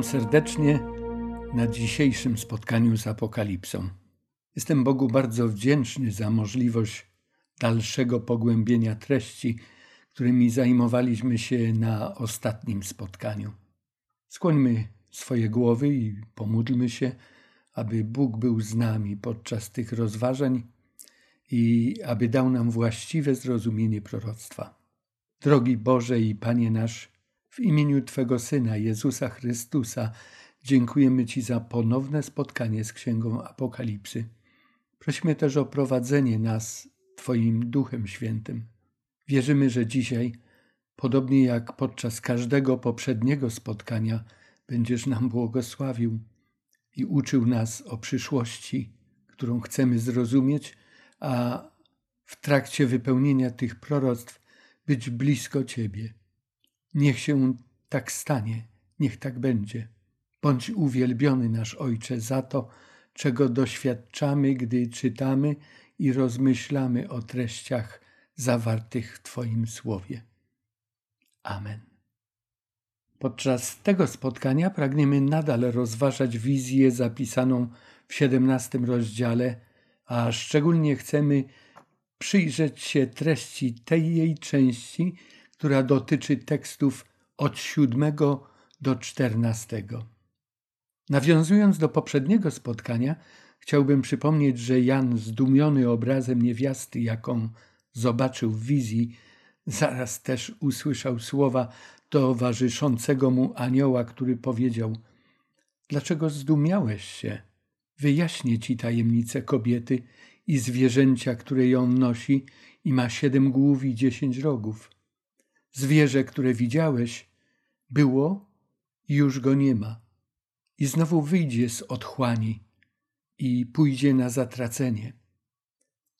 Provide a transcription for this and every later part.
Witam serdecznie na dzisiejszym spotkaniu z Apokalipsą. Jestem Bogu bardzo wdzięczny za możliwość dalszego pogłębienia treści, którymi zajmowaliśmy się na ostatnim spotkaniu. Skłońmy swoje głowy i pomódlmy się, aby Bóg był z nami podczas tych rozważań i aby dał nam właściwe zrozumienie proroctwa. Drogi Boże i Panie nasz, w imieniu Twego Syna, Jezusa Chrystusa, dziękujemy Ci za ponowne spotkanie z Księgą Apokalipsy. Prosimy też o prowadzenie nas Twoim Duchem Świętym. Wierzymy, że dzisiaj, podobnie jak podczas każdego poprzedniego spotkania, będziesz nam błogosławił i uczył nas o przyszłości, którą chcemy zrozumieć, a w trakcie wypełnienia tych proroctw być blisko Ciebie. Niech się tak stanie, niech tak będzie. Bądź uwielbiony nasz Ojcze za to, czego doświadczamy, gdy czytamy i rozmyślamy o treściach zawartych w Twoim słowie. Amen. Podczas tego spotkania pragniemy nadal rozważać wizję zapisaną w XVII rozdziale, a szczególnie chcemy przyjrzeć się treści tej jej części, która dotyczy tekstów od siódmego do czternastego. Nawiązując do poprzedniego spotkania, chciałbym przypomnieć, że Jan, zdumiony obrazem niewiasty, jaką zobaczył w wizji, zaraz też usłyszał słowa towarzyszącego mu anioła, który powiedział: Dlaczego zdumiałeś się? Wyjaśnię ci tajemnicę kobiety i zwierzęcia, które ją nosi i ma siedem głów i dziesięć rogów. Zwierzę, które widziałeś, było i już go nie ma. I znowu wyjdzie z otchłani i pójdzie na zatracenie.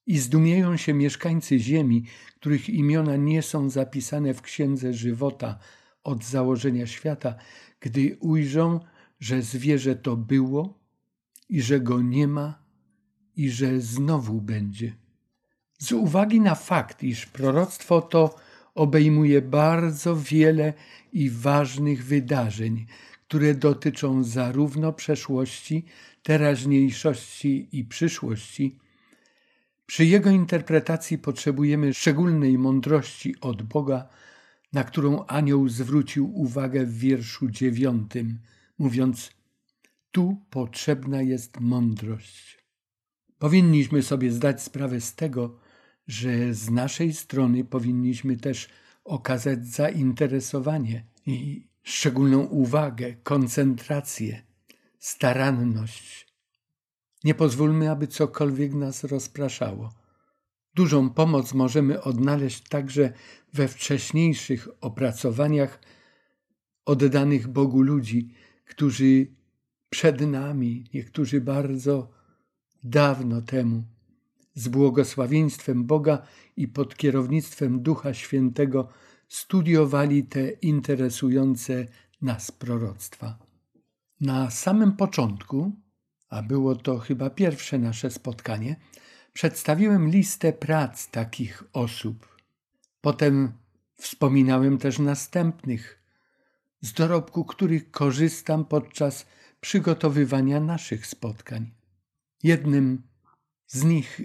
I zdumieją się mieszkańcy ziemi, których imiona nie są zapisane w księdze żywota od założenia świata, gdy ujrzą, że zwierzę to było i że go nie ma i że znowu będzie. Z uwagi na fakt, iż proroctwo to obejmuje bardzo wiele i ważnych wydarzeń, które dotyczą zarówno przeszłości, teraźniejszości i przyszłości. Przy jego interpretacji potrzebujemy szczególnej mądrości od Boga, na którą anioł zwrócił uwagę w wierszu dziewiątym, mówiąc: Tu potrzebna jest mądrość. Powinniśmy sobie zdać sprawę z tego, że z naszej strony powinniśmy też okazać zainteresowanie i szczególną uwagę, koncentrację, staranność. Nie pozwólmy, aby cokolwiek nas rozpraszało. Dużą pomoc możemy odnaleźć także we wcześniejszych opracowaniach oddanych Bogu ludzi, którzy przed nami, niektórzy bardzo dawno temu, z błogosławieństwem Boga i pod kierownictwem Ducha Świętego studiowali te interesujące nas proroctwa. Na samym początku, a było to chyba pierwsze nasze spotkanie, przedstawiłem listę prac takich osób. Potem wspominałem też następnych, z dorobku których korzystam podczas przygotowywania naszych spotkań. Jednym z nich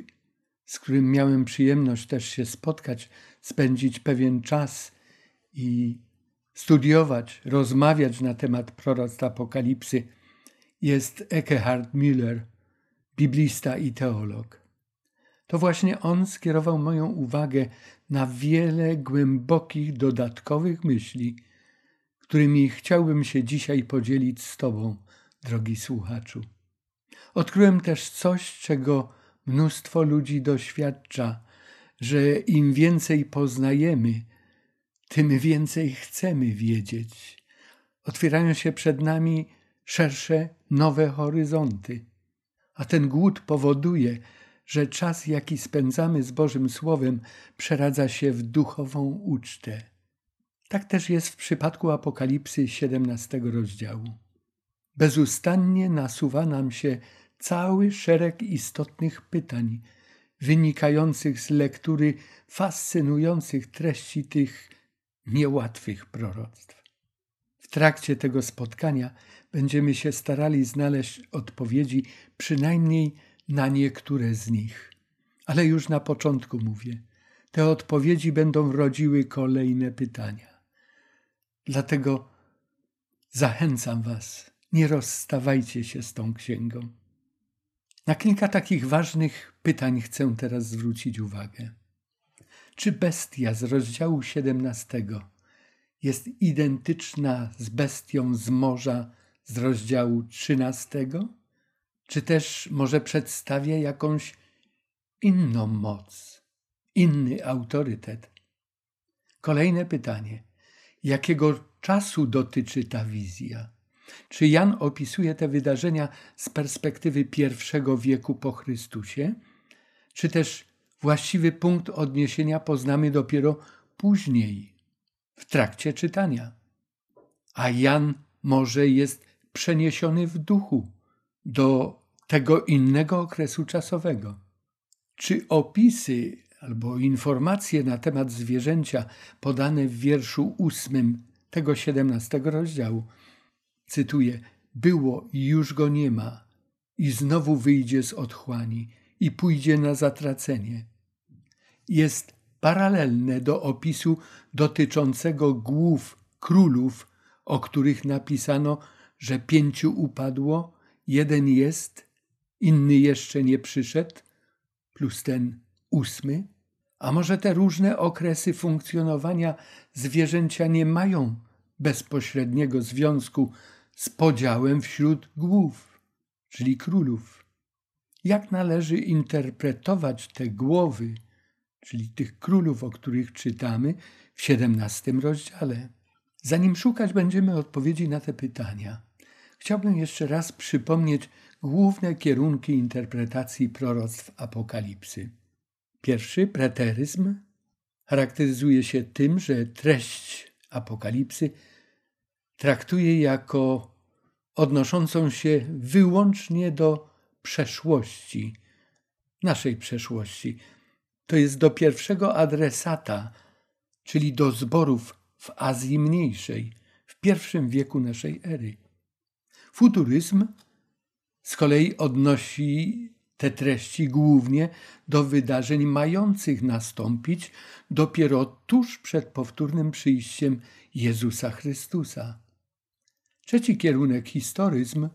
z którym miałem przyjemność też się spotkać, spędzić pewien czas i studiować, rozmawiać na temat proroctw Apokalipsy, jest Eckhard Müller, biblista i teolog. To właśnie on skierował moją uwagę na wiele głębokich, dodatkowych myśli, którymi chciałbym się dzisiaj podzielić z Tobą, drogi słuchaczu. Odkryłem też coś, czego mnóstwo ludzi doświadcza, że im więcej poznajemy, tym więcej chcemy wiedzieć. Otwierają się przed nami szersze, nowe horyzonty. A ten głód powoduje, że czas, jaki spędzamy z Bożym Słowem, przeradza się w duchową ucztę. Tak też jest w przypadku Apokalipsy 17 rozdziału. Bezustannie nasuwa nam się cały szereg istotnych pytań wynikających z lektury fascynujących treści tych niełatwych proroctw. W trakcie tego spotkania będziemy się starali znaleźć odpowiedzi przynajmniej na niektóre z nich. Ale już na początku mówię, te odpowiedzi będą rodziły kolejne pytania. Dlatego zachęcam Was, nie rozstawajcie się z tą księgą. Na kilka takich ważnych pytań chcę teraz zwrócić uwagę. Czy bestia z rozdziału 17 jest identyczna z bestią z morza z rozdziału 13? Czy też może przedstawia jakąś inną moc, inny autorytet? Kolejne pytanie. Jakiego czasu dotyczy ta wizja? Czy Jan opisuje te wydarzenia z perspektywy pierwszego wieku po Chrystusie, czy też właściwy punkt odniesienia poznamy dopiero później, w trakcie czytania? A Jan może jest przeniesiony w duchu do tego innego okresu czasowego. Czy opisy albo informacje na temat zwierzęcia podane w wierszu ósmym tego siedemnastego rozdziału cytuję, było i już go nie ma, i znowu wyjdzie z otchłani i pójdzie na zatracenie. Jest paralelne do opisu dotyczącego głów królów, o których napisano, że pięciu upadło, jeden jest, inny jeszcze nie przyszedł, plus ten ósmy. A może te różne okresy funkcjonowania zwierzęcia nie mają bezpośredniego związku z podziałem wśród głów, czyli królów. Jak należy interpretować te głowy, czyli tych królów, o których czytamy w XVII rozdziale? Zanim szukać będziemy odpowiedzi na te pytania, chciałbym jeszcze raz przypomnieć główne kierunki interpretacji proroctw Apokalipsy. Pierwszy, preteryzm, charakteryzuje się tym, że treść Apokalipsy traktuje jako odnoszącą się wyłącznie do przeszłości, naszej przeszłości. To jest do pierwszego adresata, czyli do zborów w Azji Mniejszej, w pierwszym wieku naszej ery. Futuryzm z kolei odnosi te treści głównie do wydarzeń mających nastąpić dopiero tuż przed powtórnym przyjściem Jezusa Chrystusa. Trzeci kierunek, historyzm,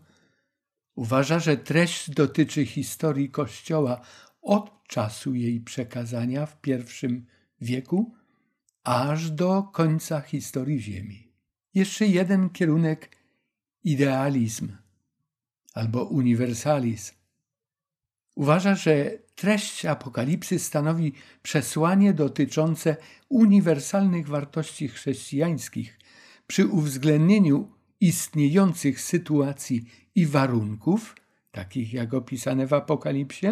uważa, że treść dotyczy historii Kościoła od czasu jej przekazania w pierwszym wieku aż do końca historii Ziemi. Jeszcze jeden kierunek, idealizm albo uniwersalizm. Uważa, że treść Apokalipsy stanowi przesłanie dotyczące uniwersalnych wartości chrześcijańskich przy uwzględnieniu istniejących sytuacji i warunków, takich jak opisane w Apokalipsie,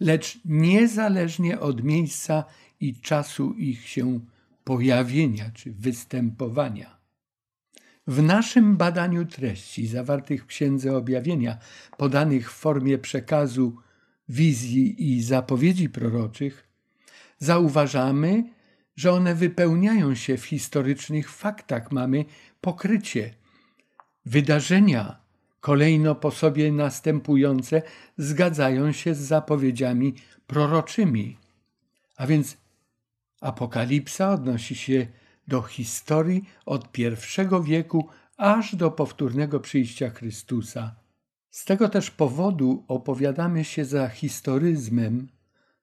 lecz niezależnie od miejsca i czasu ich się pojawienia czy występowania. W naszym badaniu treści zawartych w Księdze Objawienia, podanych w formie przekazu, wizji i zapowiedzi proroczych, zauważamy, że one wypełniają się w historycznych faktach. Mamy pokrycie Wydarzenia kolejno po sobie następujące zgadzają się z zapowiedziami proroczymi. A więc Apokalipsa odnosi się do historii od pierwszego wieku aż do powtórnego przyjścia Chrystusa. Z tego też powodu opowiadamy się za historyzmem,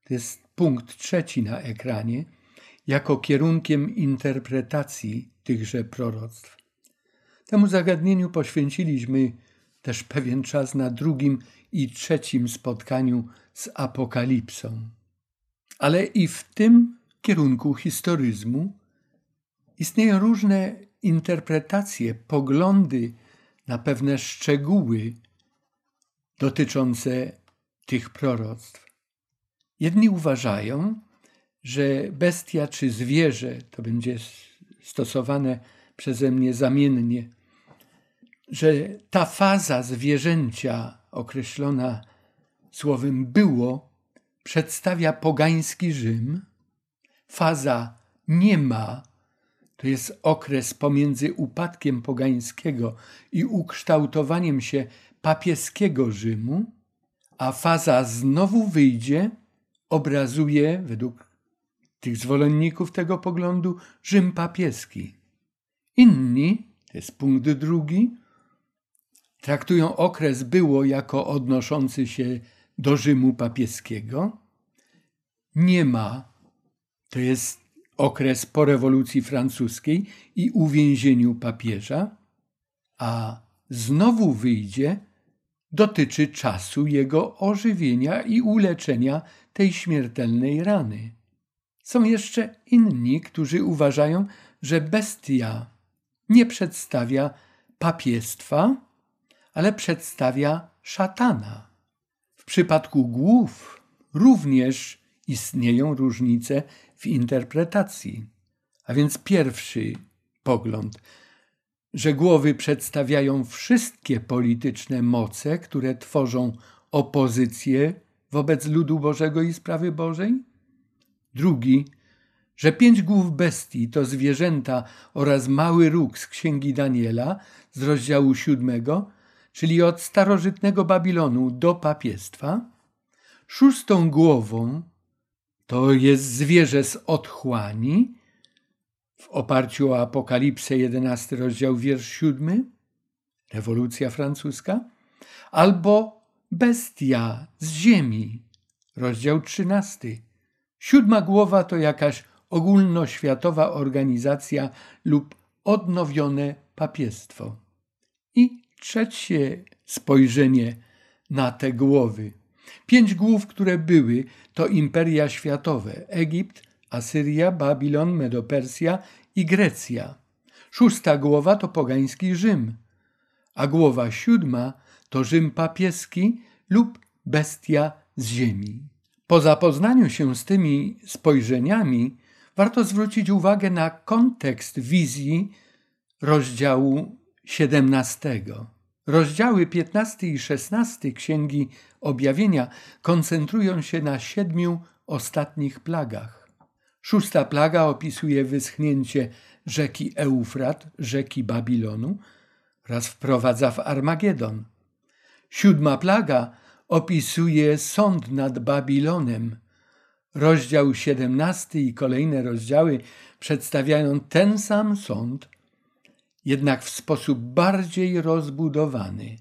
to jest punkt trzeci na ekranie, jako kierunkiem interpretacji tychże proroctw. Temu zagadnieniu poświęciliśmy też pewien czas na drugim i trzecim spotkaniu z Apokalipsą. Ale i w tym kierunku historyzmu istnieją różne interpretacje, poglądy na pewne szczegóły dotyczące tych proroctw. Jedni uważają, że bestia czy zwierzę, to będzie stosowane przeze mnie zamiennie, że ta faza zwierzęcia określona słowem było przedstawia pogański Rzym, faza nie ma to jest okres pomiędzy upadkiem pogańskiego i ukształtowaniem się papieskiego Rzymu, a faza znowu wyjdzie, obrazuje według tych zwolenników tego poglądu Rzym papieski. Inni, to jest punkt drugi, traktują okres było jako odnoszący się do Rzymu papieskiego. Nie ma, to jest okres po rewolucji francuskiej i uwięzieniu papieża, a znowu wyjdzie, dotyczy czasu jego ożywienia i uleczenia tej śmiertelnej rany. Są jeszcze inni, którzy uważają, że bestia nie przedstawia papiestwa, ale przedstawia szatana. W przypadku głów również istnieją różnice w interpretacji. A więc pierwszy pogląd, że głowy przedstawiają wszystkie polityczne moce, które tworzą opozycję wobec ludu Bożego i sprawy Bożej. Drugi, że pięć głów bestii to zwierzęta oraz mały róg z księgi Daniela z rozdziału siódmego, czyli od starożytnego Babilonu do papiestwa. Szóstą głową to jest zwierzę z otchłani, w oparciu o Apokalipsę 11 rozdział wiersz 7, rewolucja francuska, albo bestia z ziemi, rozdział 13. Siódma głowa to jakaś ogólnoświatowa organizacja lub odnowione papiestwo. I trzecie spojrzenie na te głowy. Pięć głów, które były, to imperia światowe: Egipt, Asyria, Babilon, Medopersja i Grecja. Szósta głowa to pogański Rzym, a głowa siódma to Rzym papieski lub bestia z ziemi. Po zapoznaniu się z tymi spojrzeniami, warto zwrócić uwagę na kontekst wizji rozdziału 17. Rozdziały 15 i 16 Księgi Objawienia koncentrują się na siedmiu ostatnich plagach. Szósta plaga opisuje wyschnięcie rzeki Eufrat, rzeki Babilonu, oraz wprowadza w Armagedon. Siódma plaga opisuje sąd nad Babilonem. Rozdział 17 i kolejne rozdziały przedstawiają ten sam sąd, jednak w sposób bardziej rozbudowany,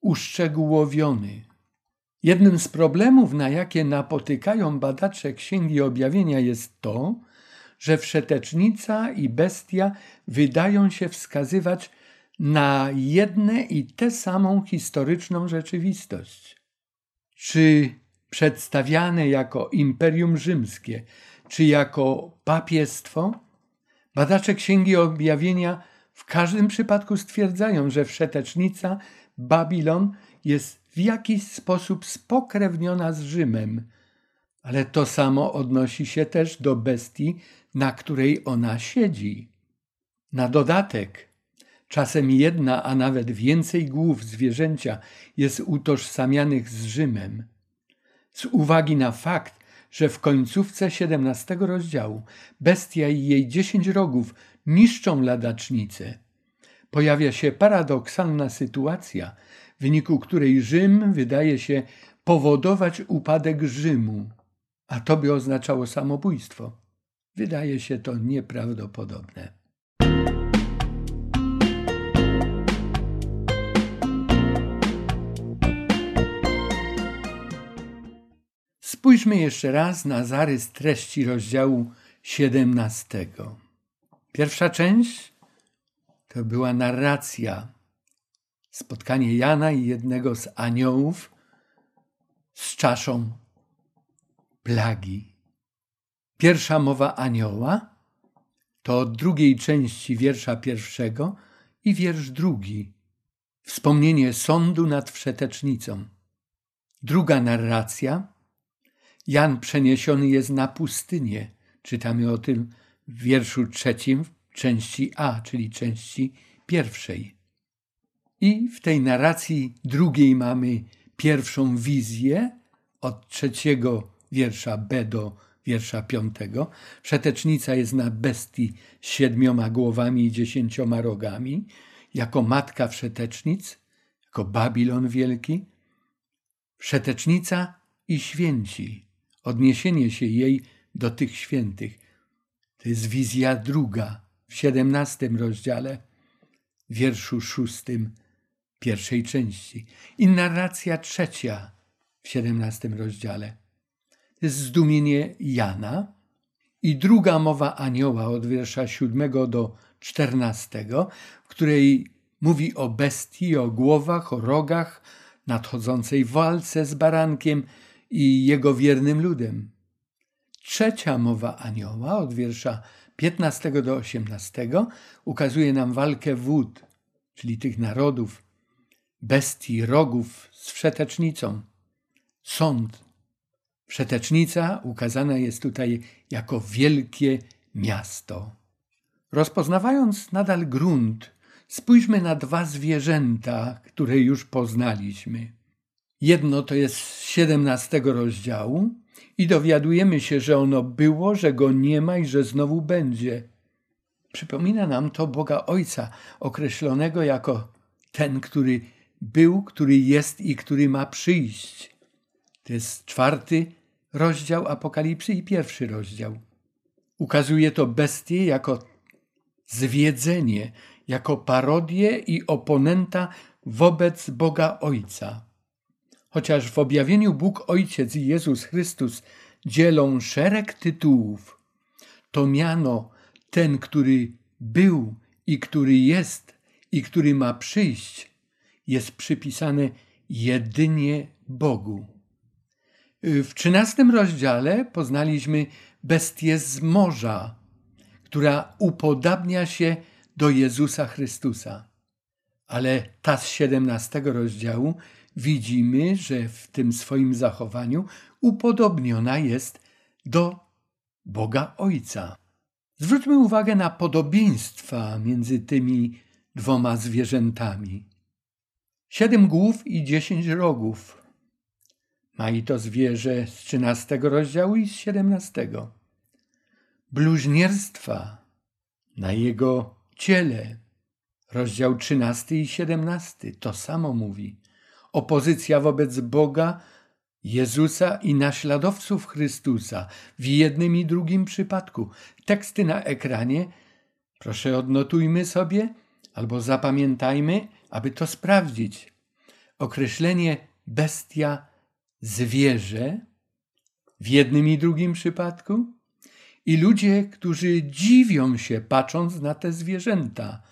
uszczegółowiony. Jednym z problemów, na jakie napotykają badacze Księgi Objawienia, jest to, że wszetecznica i bestia wydają się wskazywać na jedne i tę samą historyczną rzeczywistość. Czy przedstawiane jako imperium rzymskie, czy jako papiestwo, badacze Księgi Objawienia w każdym przypadku stwierdzają, że wszetecznica Babilon jest w jakiś sposób spokrewniona z Rzymem, ale to samo odnosi się też do bestii, na której ona siedzi. Na dodatek, czasem jedna, a nawet więcej głów zwierzęcia jest utożsamianych z Rzymem. Z uwagi na fakt, że w końcówce XVII rozdziału bestia i jej dziesięć rogów niszczą ladacznicę, pojawia się paradoksalna sytuacja, w wyniku której Rzym wydaje się powodować upadek Rzymu, a to by oznaczało samobójstwo. Wydaje się to nieprawdopodobne. Spójrzmy jeszcze raz na zarys treści rozdziału 17. Pierwsza część to była narracja, spotkanie Jana i jednego z aniołów z czaszą plagi. Pierwsza mowa anioła to od drugiej części wiersza pierwszego i wiersz drugi. Wspomnienie sądu nad wszetecznicą. Druga narracja. Jan przeniesiony jest na pustynię. Czytamy o tym w wierszu trzecim, części A, czyli części pierwszej. I w tej narracji drugiej mamy pierwszą wizję od trzeciego wiersza B do wiersza piątego. Wszetecznica jest na bestii z siedmioma głowami i dziesięcioma rogami, jako matka wszetecznic, jako Babilon wielki. Wszetecznica i święci, odniesienie się jej do tych świętych. To jest wizja druga w siedemnastym rozdziale, wierszu szóstym pierwszej części. I narracja trzecia w siedemnastym rozdziale. To jest zdumienie Jana i druga mowa anioła od wiersza siódmego do czternastego, w której mówi o bestii, o głowach, o rogach, nadchodzącej walce z barankiem i jego wiernym ludem. Trzecia mowa anioła od wiersza 15 do 18 ukazuje nam walkę wód, czyli tych narodów, bestii, rogów z wszetecznicą. Sąd. Wszetecznica ukazana jest tutaj jako wielkie miasto. Rozpoznawając nadal grunt, spójrzmy na dwa zwierzęta, które już poznaliśmy. Jedno to jest z 17 rozdziału i dowiadujemy się, że ono było, że go nie ma i że znowu będzie. Przypomina nam to Boga Ojca, określonego jako ten, który był, który jest i który ma przyjść. To jest czwarty rozdział Apokalipsy i pierwszy rozdział. Ukazuje to bestię jako zwiedzenie, jako parodię i oponenta wobec Boga Ojca. Chociaż w objawieniu Bóg Ojciec i Jezus Chrystus dzielą szereg tytułów, to miano ten, który był i który jest i który ma przyjść, jest przypisane jedynie Bogu. W trzynastym rozdziale poznaliśmy bestię z morza, która upodabnia się do Jezusa Chrystusa. Ale ta z siedemnastego rozdziału widzimy, że w tym swoim zachowaniu upodobniona jest do Boga Ojca. Zwróćmy uwagę na podobieństwa między tymi dwoma zwierzętami. Siedem głów i dziesięć rogów. Ma i to zwierzę z trzynastego rozdziału i z siedemnastego. Bluźnierstwa na jego ciele. Rozdział trzynasty i siedemnasty to samo mówi opozycja wobec Boga, Jezusa i naśladowców Chrystusa w jednym i drugim przypadku. Teksty na ekranie, proszę odnotujmy sobie albo zapamiętajmy, aby to sprawdzić. Określenie bestia, zwierzę w jednym i drugim przypadku i ludzie, którzy dziwią się patrząc na te zwierzęta,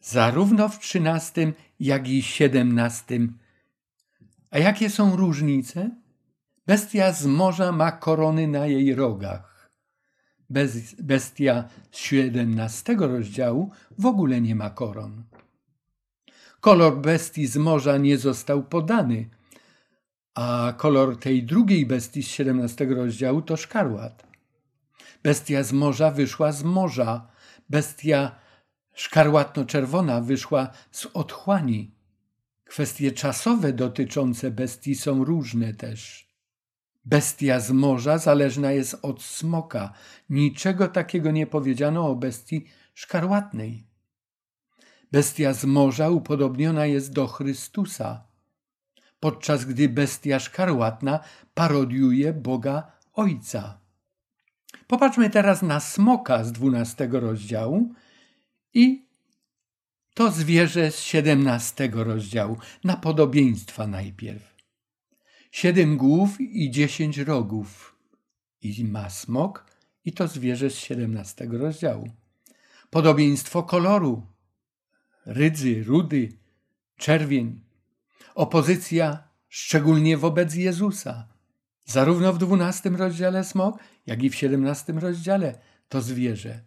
zarówno w trzynastym, jak i siedemnastym a jakie są różnice? Bestia z morza ma korony na jej rogach. Bez, bestia z 17 rozdziału w ogóle nie ma koron. Kolor bestii z morza nie został podany, a kolor tej drugiej bestii z 17 rozdziału to szkarłat. Bestia z morza wyszła z morza, bestia szkarłatno-czerwona wyszła z otchłani. Kwestie czasowe dotyczące bestii są różne też. Bestia z morza zależna jest od smoka. Niczego takiego nie powiedziano o bestii szkarłatnej. Bestia z morza upodobniona jest do Chrystusa, podczas gdy bestia szkarłatna parodiuje Boga Ojca. Popatrzmy teraz na smoka z dwunastego rozdziału i to zwierzę z siedemnastego rozdziału, na podobieństwa najpierw. Siedem głów i dziesięć rogów i ma smok i to zwierzę z siedemnastego rozdziału. Podobieństwo koloru, rydzy, rudy, czerwień. Opozycja szczególnie wobec Jezusa. Zarówno w dwunastym rozdziale smok, jak i w siedemnastym rozdziale to zwierzę.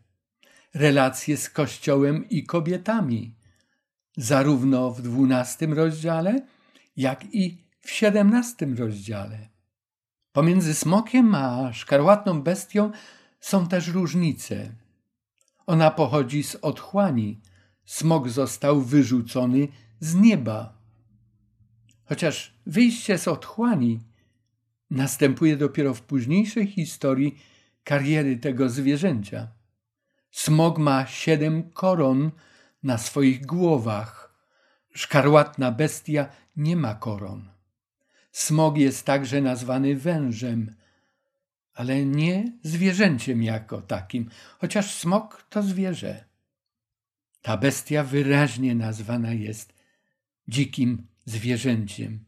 Relacje z Kościołem i kobietami zarówno w dwunastym rozdziale, jak i w siedemnastym rozdziale. Pomiędzy smokiem a szkarłatną bestią są też różnice. Ona pochodzi z otchłani. Smok został wyrzucony z nieba. Chociaż wyjście z otchłani następuje dopiero w późniejszej historii kariery tego zwierzęcia. Smog ma siedem koron na swoich głowach. Szkarłatna bestia nie ma koron. Smog jest także nazwany wężem, ale nie zwierzęciem jako takim, chociaż smok to zwierzę. Ta bestia wyraźnie nazwana jest dzikim zwierzęciem,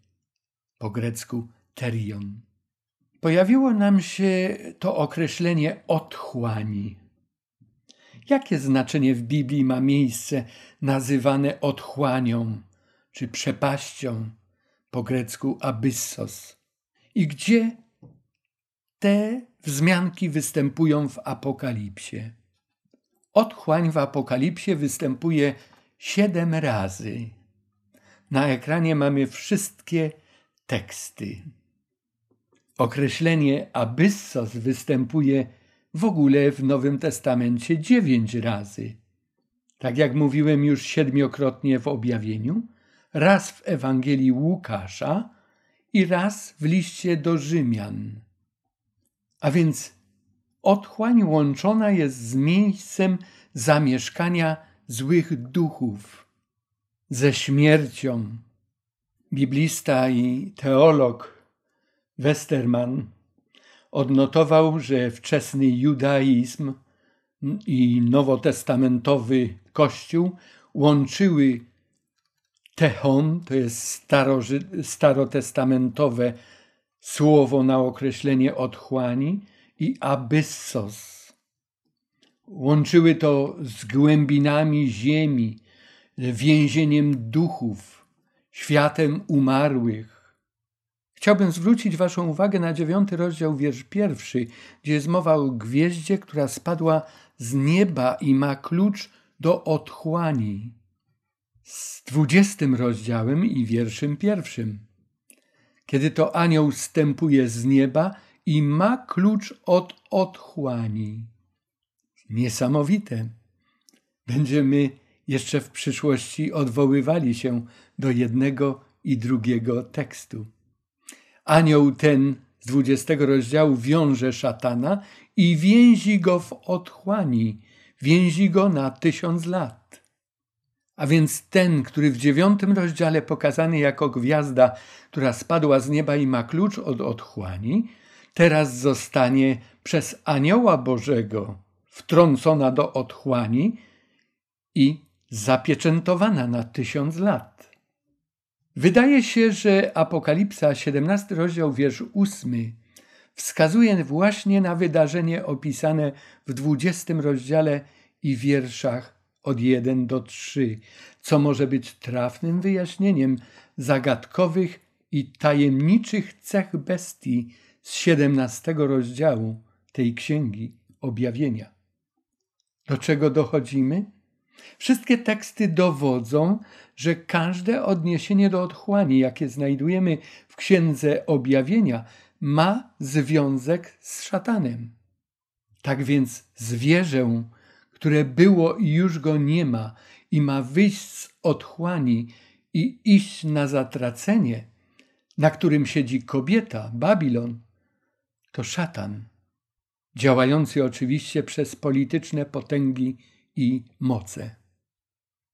po grecku terion. Pojawiło nam się to określenie otchłani. Jakie znaczenie w Biblii ma miejsce nazywane otchłanią czy przepaścią, po grecku abyssos? I gdzie te wzmianki występują w Apokalipsie? Otchłań w Apokalipsie występuje siedem razy. Na ekranie mamy wszystkie teksty. Określenie abyssos występuje w ogóle w Nowym Testamencie dziewięć razy. Tak jak mówiłem już siedmiokrotnie w objawieniu, raz w Ewangelii Łukasza i raz w liście do Rzymian. A więc otchłań łączona jest z miejscem zamieszkania złych duchów, ze śmiercią. Biblista i teolog Westerman odnotował, że wczesny judaizm i nowotestamentowy Kościół łączyły techon, to jest starotestamentowe słowo na określenie otchłani, i abyssos. Łączyły to z głębinami ziemi, więzieniem duchów, światem umarłych. Chciałbym zwrócić Waszą uwagę na dziewiąty rozdział, wiersz pierwszy, gdzie jest mowa o gwieździe, która spadła z nieba i ma klucz do otchłani. Z dwudziestym rozdziałem i wierszem pierwszym. Kiedy to anioł stępuje z nieba i ma klucz od otchłani. Niesamowite. Będziemy jeszcze w przyszłości odwoływali się do jednego i drugiego tekstu. Anioł ten z dwudziestego rozdziału wiąże szatana i więzi go w otchłani, więzi go na tysiąc lat. A więc ten, który w dziewiątym rozdziale pokazany jako gwiazda, która spadła z nieba i ma klucz od otchłani, teraz zostanie przez anioła Bożego wtrącona do otchłani i zapieczętowana na tysiąc lat. Wydaje się, że Apokalipsa, 17 rozdział, wiersz 8, wskazuje właśnie na wydarzenie opisane w 20 rozdziale i wierszach od 1 do 3, co może być trafnym wyjaśnieniem zagadkowych i tajemniczych cech bestii z 17 rozdziału tej księgi objawienia. Do czego dochodzimy? Wszystkie teksty dowodzą, że każde odniesienie do otchłani, jakie znajdujemy w księdze objawienia, ma związek z szatanem. Tak więc zwierzę, które było i już go nie ma, i ma wyjść z otchłani i iść na zatracenie, na którym siedzi kobieta, Babilon, to szatan, działający oczywiście przez polityczne potęgi i moce.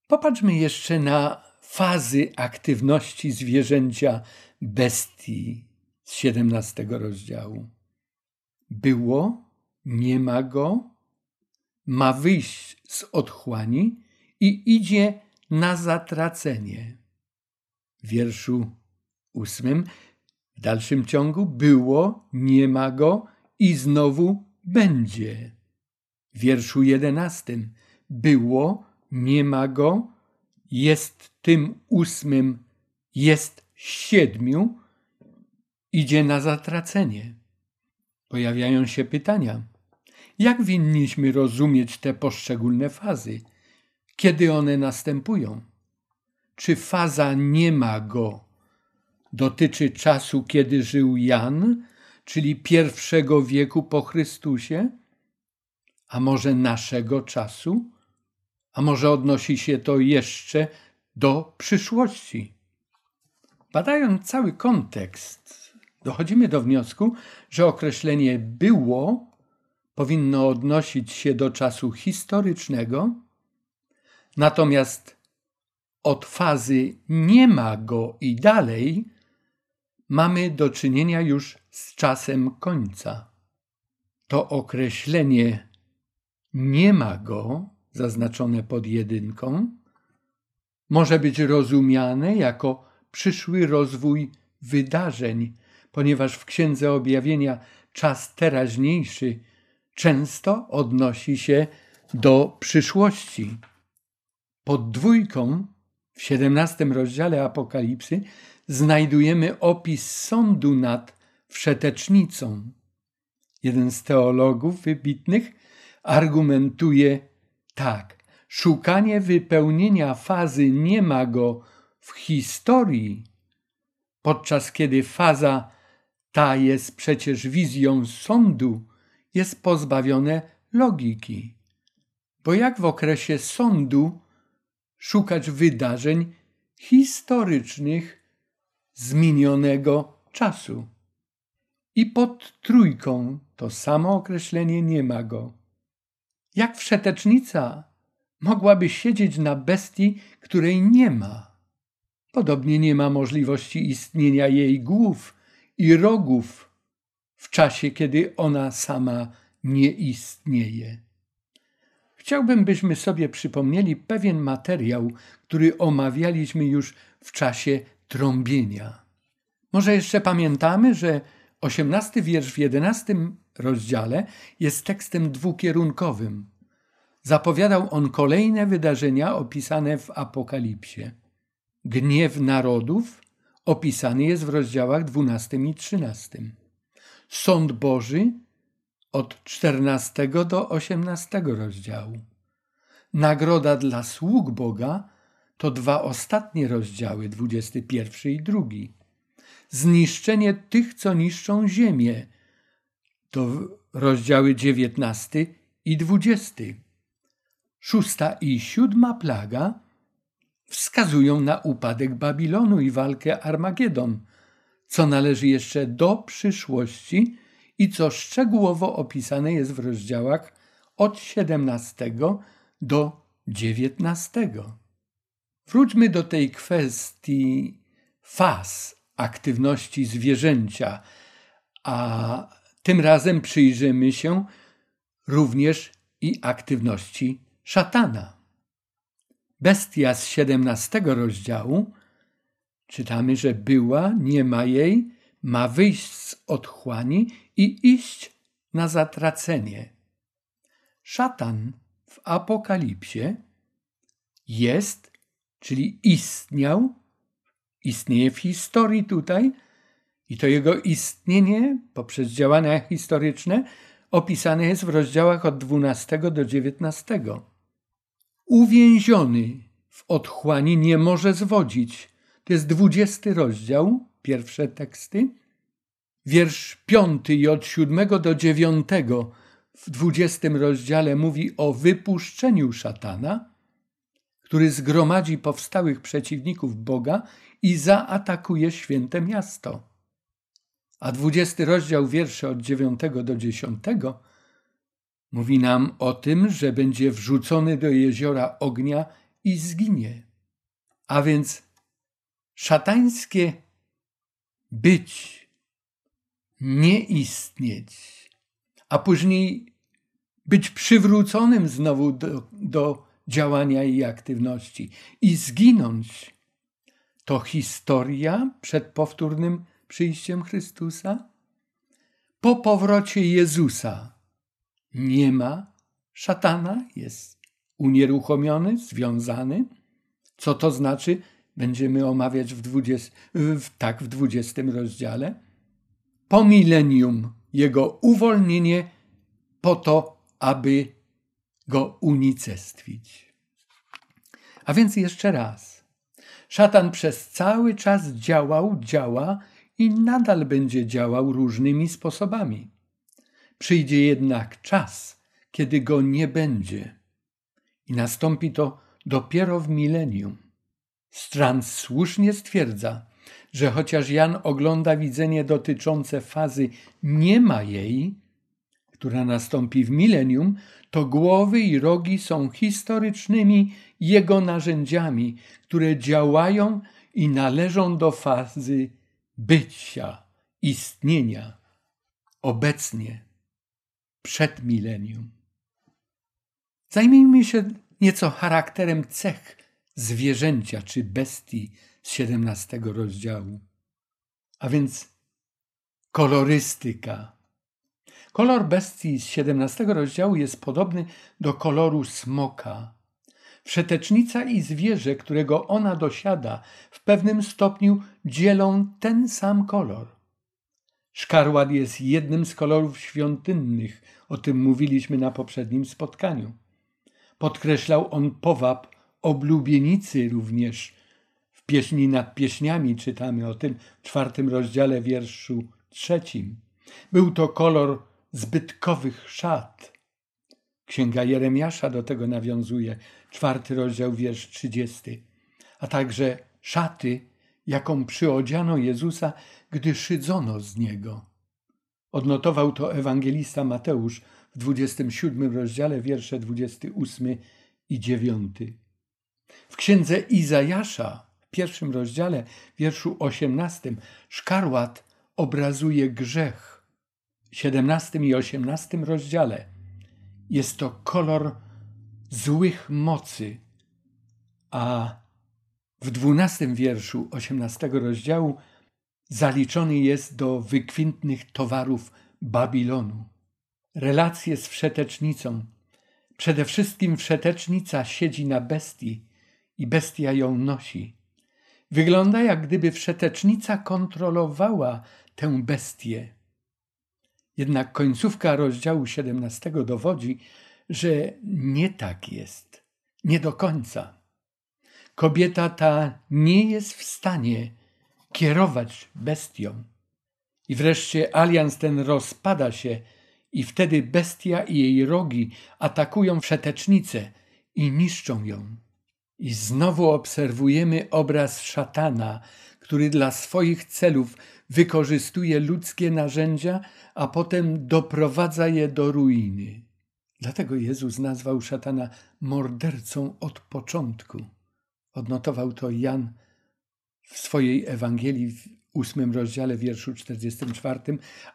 Popatrzmy jeszcze na fazy aktywności zwierzęcia bestii z 17 rozdziału. Było, nie ma go, ma wyjść z otchłani i idzie na zatracenie. W wierszu ósmym w dalszym ciągu było, nie ma go i znowu będzie. W wierszu jedenastym było, nie ma go, jest tym ósmym, jest siedmiu, idzie na zatracenie. Pojawiają się pytania. Jak winniśmy rozumieć te poszczególne fazy? Kiedy one następują? Czy faza nie ma go dotyczy czasu, kiedy żył Jan, czyli pierwszego wieku po Chrystusie? A może naszego czasu? A może odnosi się to jeszcze do przyszłości? Badając cały kontekst dochodzimy do wniosku, że określenie było powinno odnosić się do czasu historycznego, natomiast od fazy nie ma go i dalej mamy do czynienia już z czasem końca. To określenie nie ma go, zaznaczone pod jedynką, może być rozumiane jako przyszły rozwój wydarzeń, ponieważ w Księdze Objawienia czas teraźniejszy często odnosi się do przyszłości. Pod dwójką w XVII rozdziale Apokalipsy znajdujemy opis sądu nad wszetecznicą. Jeden z teologów wybitnych argumentuje tak: szukanie wypełnienia fazy nie ma go w historii, podczas kiedy faza ta jest przecież wizją sądu, jest pozbawione logiki. Bo jak w okresie sądu szukać wydarzeń historycznych z minionego czasu? I pod trójką to samo określenie nie ma go. Jak wszetecznica mogłaby siedzieć na bestii, której nie ma? Podobnie nie ma możliwości istnienia jej głów i rogów w czasie, kiedy ona sama nie istnieje. Chciałbym, byśmy sobie przypomnieli pewien materiał, który omawialiśmy już w czasie trąbienia. Może jeszcze pamiętamy, że osiemnasty wiersz w jedenastym rozdziale jest tekstem dwukierunkowym. Zapowiadał on kolejne wydarzenia opisane w Apokalipsie. Gniew narodów opisany jest w rozdziałach 12 i 13. Sąd Boży od 14 do 18 rozdziału. Nagroda dla sług Boga to dwa ostatnie rozdziały, 21 i 2. Zniszczenie tych, co niszczą ziemię, to rozdziały 19 i 20. Szósta i siódma plaga wskazują na upadek Babilonu i walkę Armagedon, co należy jeszcze do przyszłości i co szczegółowo opisane jest w rozdziałach od 17 do 19. Wróćmy do tej kwestii faz aktywności zwierzęcia, a tym razem przyjrzymy się również i aktywności szatana. Bestia z 17 rozdziału czytamy, że była, nie ma jej, ma wyjść z otchłani i iść na zatracenie. Szatan w Apokalipsie jest, czyli istniał, istnieje w historii tutaj, i to jego istnienie poprzez działania historyczne opisane jest w rozdziałach od 12 do 19. Uwięziony w otchłani nie może zwodzić. To jest 20 rozdział, pierwsze teksty. Wiersz 5 i od 7 do 9 w 20 rozdziale mówi o wypuszczeniu szatana, który zgromadzi powstałych przeciwników Boga i zaatakuje święte miasto. A 20 rozdział wiersze od 9 do 10 mówi nam o tym, że będzie wrzucony do jeziora ognia i zginie. A więc szatańskie być, nie istnieć, a później być przywróconym znowu do, do działania i aktywności i zginąć. To historia przed powtórnym przyjściem Chrystusa? Po powrocie Jezusa nie ma szatana, jest unieruchomiony, związany. Co to znaczy? Będziemy omawiać w, 20, w, tak w 20 rozdziale. Po milenium jego uwolnienie po to, aby go unicestwić. A więc jeszcze raz. Szatan przez cały czas działał, działa i nadal będzie działał różnymi sposobami. Przyjdzie jednak czas, kiedy go nie będzie. I nastąpi to dopiero w milenium. Strand słusznie stwierdza, że chociaż Jan ogląda widzenie dotyczące fazy nie ma jej, która nastąpi w milenium, to głowy i rogi są historycznymi jego narzędziami, które działają i należą do fazy bycia, istnienia, obecnie, przed milenium. Zajmijmy się nieco charakterem cech zwierzęcia czy bestii z 17 rozdziału. A więc kolorystyka. Kolor bestii z 17 rozdziału jest podobny do koloru smoka. Wszetecznica i zwierzę, którego ona dosiada, w pewnym stopniu dzielą ten sam kolor. Szkarłat jest jednym z kolorów świątynnych, o tym mówiliśmy na poprzednim spotkaniu. Podkreślał on powab oblubienicy również. W pieśni nad pieśniami czytamy o tym w czwartym rozdziale wierszu trzecim. Był to kolor zbytkowych szat. Księga Jeremiasza do tego nawiązuje, czwarty rozdział, wiersz trzydziesty. A także szaty, jaką przyodziano Jezusa, gdy szydzono z Niego. Odnotował to ewangelista Mateusz w 27 rozdziale, wiersze 28 i 9. W księdze Izajasza, w pierwszym rozdziale, wierszu 18, szkarłat obrazuje grzech. W 17 i 18 rozdziale jest to kolor złych mocy, a w 12 wierszu 18 rozdziału zaliczony jest do wykwintnych towarów Babilonu. Relacje z wszetecznicą. Przede wszystkim wszetecznica siedzi na bestii i bestia ją nosi. Wygląda jak gdyby wszetecznica kontrolowała tę bestię. Jednak końcówka rozdziału 17 dowodzi, że nie tak jest, nie do końca. Kobieta ta nie jest w stanie kierować bestią. I wreszcie alians ten rozpada się, i wtedy bestia i jej rogi atakują wszetecznicę i niszczą ją. I znowu obserwujemy obraz szatana, który dla swoich celów wykorzystuje ludzkie narzędzia, a potem doprowadza je do ruiny. Dlatego Jezus nazwał szatana mordercą od początku. Odnotował to Jan w swojej Ewangelii w ósmym rozdziale, wierszu 44,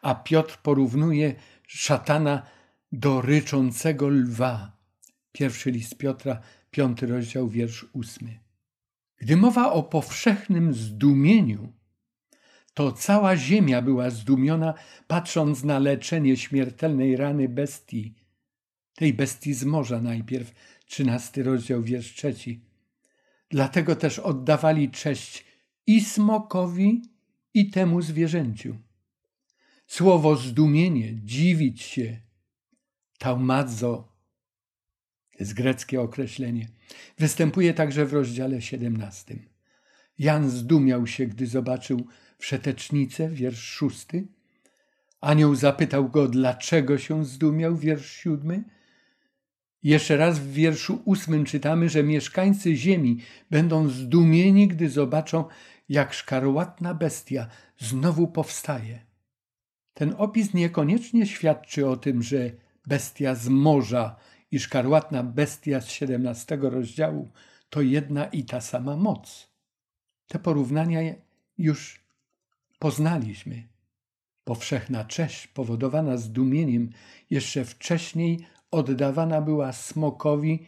a Piotr porównuje szatana do ryczącego lwa. Pierwszy list Piotra, piąty rozdział, wiersz ósmy. Gdy mowa o powszechnym zdumieniu, to cała ziemia była zdumiona, patrząc na leczenie śmiertelnej rany bestii, tej bestii z morza najpierw, trzynasty rozdział, wiersz trzeci. Dlatego też oddawali cześć i smokowi, i temu zwierzęciu. Słowo zdumienie, dziwić się, taumadzo, to jest greckie określenie, występuje także w rozdziale 17. Jan zdumiał się, gdy zobaczył wszetecznicę, wiersz szósty. Anioł zapytał go, dlaczego się zdumiał, wiersz siódmy. Jeszcze raz w wierszu ósmym czytamy, że mieszkańcy ziemi będą zdumieni, gdy zobaczą, jak szkarłatna bestia znowu powstaje. Ten opis niekoniecznie świadczy o tym, że bestia z morza i szkarłatna bestia z 17 rozdziału to jedna i ta sama moc. Te porównania już poznaliśmy. Powszechna cześć powodowana zdumieniem jeszcze wcześniej oddawana była smokowi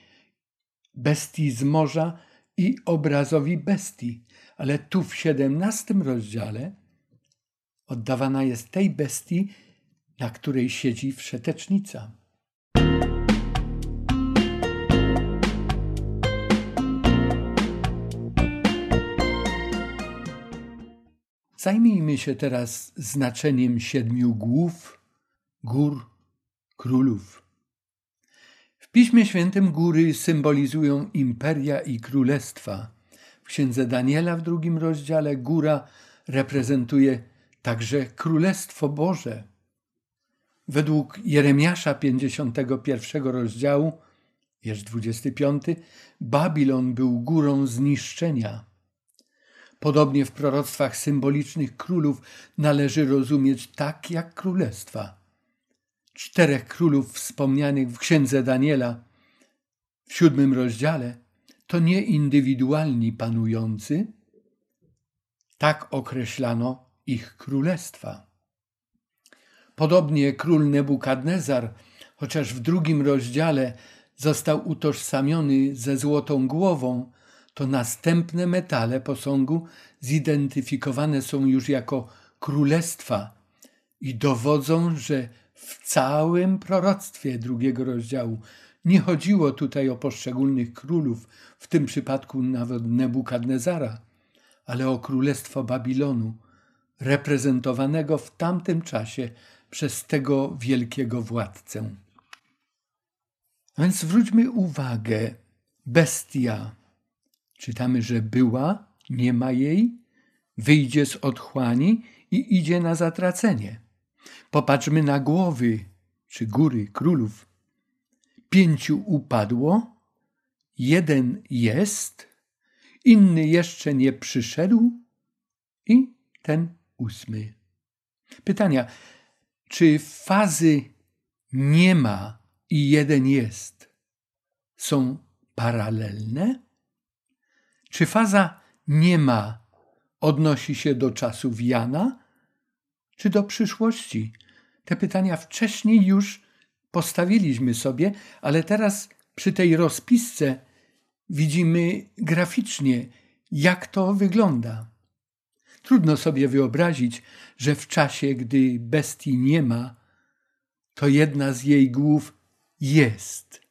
bestii z morza i obrazowi bestii, ale tu w 17 rozdziale oddawana jest tej bestii, na której siedzi wszetecznica. Zajmijmy się teraz znaczeniem siedmiu głów, gór, królów. Piśmie Świętym góry symbolizują imperia i królestwa. W księdze Daniela w drugim rozdziale góra reprezentuje także Królestwo Boże. Według Jeremiasza 51 rozdziału, wiersz 25, Babilon był górą zniszczenia. Podobnie w proroctwach symbolicznych królów należy rozumieć tak jak królestwa. Czterech królów wspomnianych w księdze Daniela w siódmym rozdziale to nie indywidualni panujący, tak określano ich królestwa. Podobnie król Nebukadnezar, chociaż w drugim rozdziale został utożsamiony ze złotą głową, to następne metale posągu zidentyfikowane są już jako królestwa i dowodzą, że w całym proroctwie drugiego rozdziału nie chodziło tutaj o poszczególnych królów, w tym przypadku nawet Nebukadnezara, ale o królestwo Babilonu, reprezentowanego w tamtym czasie przez tego wielkiego władcę. A więc zwróćmy uwagę, bestia. Czytamy, że była, nie ma jej, wyjdzie z otchłani i idzie na zatracenie. Popatrzmy na głowy czy góry królów. Pięciu upadło, jeden jest, inny jeszcze nie przyszedł i ten ósmy. Pytania, czy fazy nie ma i jeden jest są paralelne? Czy faza nie ma odnosi się do czasów Jana, czy do przyszłości? Te pytania wcześniej już postawiliśmy sobie, ale teraz przy tej rozpisce widzimy graficznie, jak to wygląda. Trudno sobie wyobrazić, że w czasie, gdy bestii nie ma, to jedna z jej głów jest.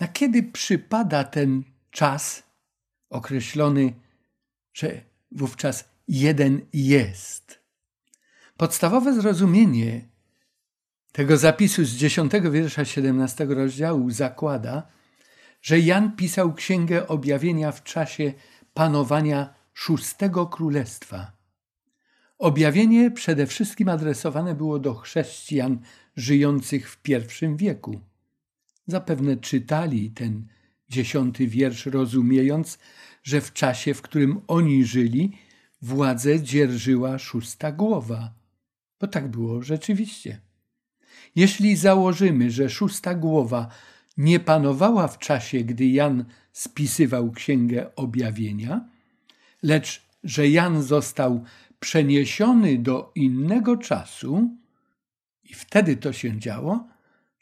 Na kiedy przypada ten czas określony, że wówczas jeden jest? Podstawowe zrozumienie tego zapisu z dziesiątego wiersza 17 rozdziału zakłada, że Jan pisał Księgę Objawienia w czasie panowania szóstego królestwa. Objawienie przede wszystkim adresowane było do chrześcijan żyjących w pierwszym wieku. Zapewne czytali ten dziesiąty wiersz, rozumiejąc, że w czasie, w którym oni żyli, władzę dzierżyła szósta głowa. Bo tak było rzeczywiście. Jeśli założymy, że szósta głowa nie panowała w czasie, gdy Jan spisywał Księgę Objawienia, lecz że Jan został przeniesiony do innego czasu i wtedy to się działo,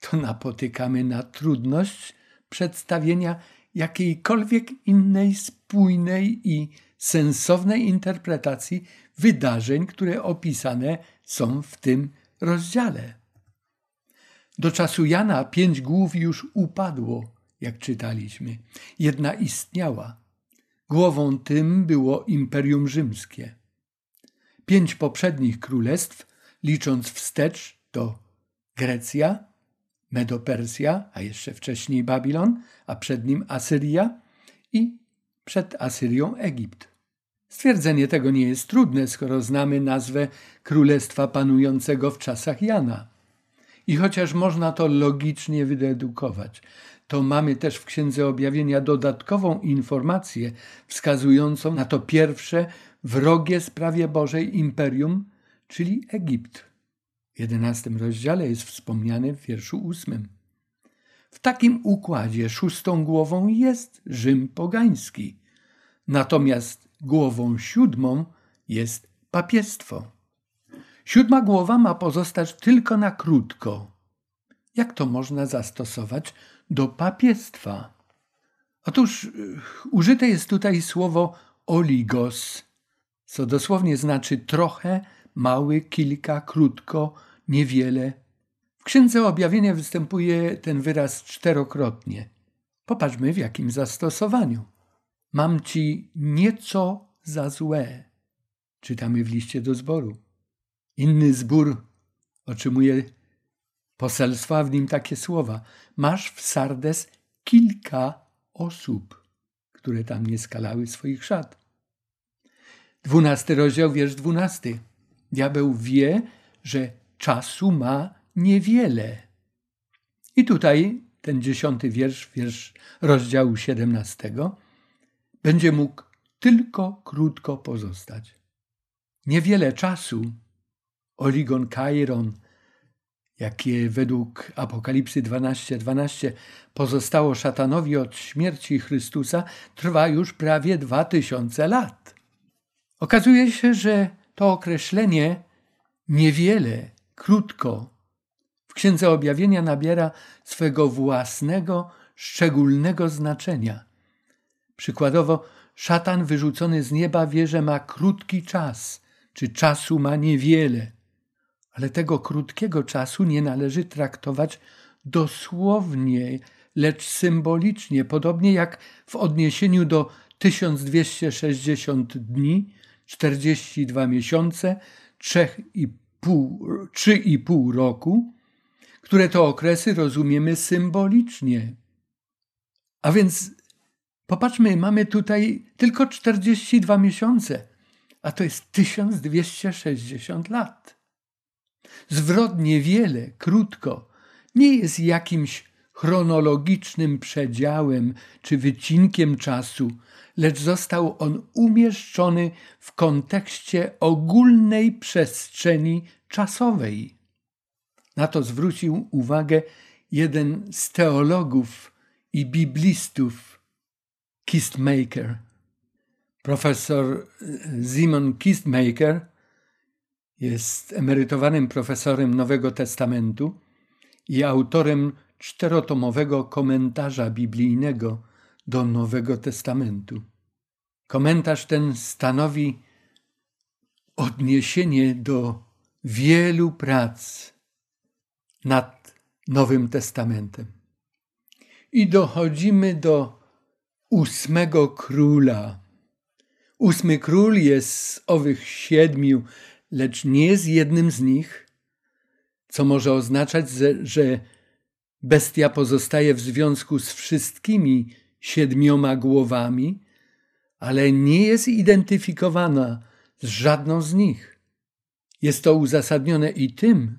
to napotykamy na trudność przedstawienia jakiejkolwiek innej spójnej i sensownej interpretacji wydarzeń, które opisane są w tym rozdziale. Do czasu Jana pięć głów już upadło, jak czytaliśmy. Jedna istniała. Głową tym było Imperium Rzymskie. Pięć poprzednich królestw, licząc wstecz, to Grecja, Medopersja, a jeszcze wcześniej Babilon, a przed nim Asyria i przed Asyrią Egipt. Stwierdzenie tego nie jest trudne, skoro znamy nazwę królestwa panującego w czasach Jana. I chociaż można to logicznie wydedukować, to mamy też w Księdze Objawienia dodatkową informację wskazującą na to pierwsze wrogie sprawie Bożej imperium, czyli Egipt. W jedenastym rozdziale jest wspomniany w wierszu ósmym. W takim układzie szóstą głową jest Rzym pogański, natomiast głową siódmą jest papiestwo. Siódma głowa ma pozostać tylko na krótko. Jak to można zastosować do papiestwa? Otóż y, użyte jest tutaj słowo oligos, co dosłownie znaczy trochę, mały, kilka, krótko, niewiele. W Księdze Objawienia występuje ten wyraz czterokrotnie. Popatrzmy w jakim zastosowaniu. Mam ci nieco za złe. Czytamy w liście do zboru. Inny zbór otrzymuje poselstwa, w nim takie słowa. Masz w Sardes kilka osób, które tam nie skalały swoich szat. Dwunasty rozdział, wiersz dwunasty. Diabeł wie, że czasu ma niewiele. I tutaj ten dziesiąty wiersz, wiersz rozdziału siedemnastego, będzie mógł tylko krótko pozostać. Niewiele czasu Oligon Kairon, jakie według Apokalipsy 12:12 12 pozostało szatanowi od śmierci Chrystusa, trwa już prawie dwa tysiące lat. Okazuje się, że to określenie niewiele, krótko, w Księdze Objawienia nabiera swego własnego, szczególnego znaczenia. Przykładowo, szatan wyrzucony z nieba wie, że ma krótki czas, czy czasu ma niewiele. Ale tego krótkiego czasu nie należy traktować dosłownie, lecz symbolicznie, podobnie jak w odniesieniu do 1260 dni, 42 miesiące, 3,5 roku, które to okresy rozumiemy symbolicznie. A więc popatrzmy, mamy tutaj tylko 42 miesiące, a to jest 1260 lat. Zwrot niewiele, krótko, nie jest jakimś chronologicznym przedziałem czy wycinkiem czasu, lecz został on umieszczony w kontekście ogólnej przestrzeni czasowej. Na to zwrócił uwagę jeden z teologów i biblistów, Kistmaker. Profesor Simon Kistmaker jest emerytowanym profesorem Nowego Testamentu i autorem czterotomowego komentarza biblijnego do Nowego Testamentu. Komentarz ten stanowi odniesienie do wielu prac nad Nowym Testamentem. I dochodzimy do ósmego króla. Ósmy król jest z owych siedmiu, lecz nie jest jednym z nich, co może oznaczać, że bestia pozostaje w związku z wszystkimi siedmioma głowami, ale nie jest identyfikowana z żadną z nich. Jest to uzasadnione i tym,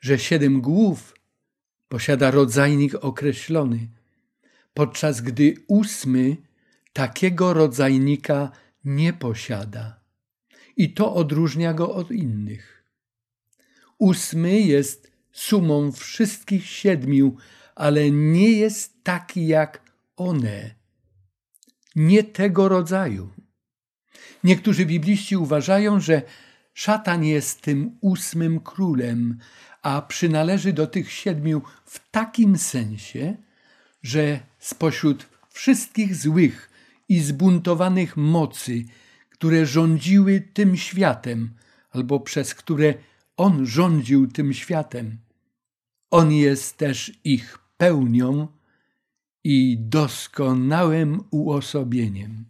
że siedem głów posiada rodzajnik określony, podczas gdy ósmy takiego rodzajnika nie posiada. I to odróżnia go od innych. Ósmy jest sumą wszystkich siedmiu, ale nie jest taki jak one. Nie tego rodzaju. Niektórzy bibliści uważają, że szatan jest tym ósmym królem, a przynależy do tych siedmiu w takim sensie, że spośród wszystkich złych i zbuntowanych mocy, które rządziły tym światem, albo przez które on rządził tym światem, on jest też ich pełnią i doskonałym uosobieniem.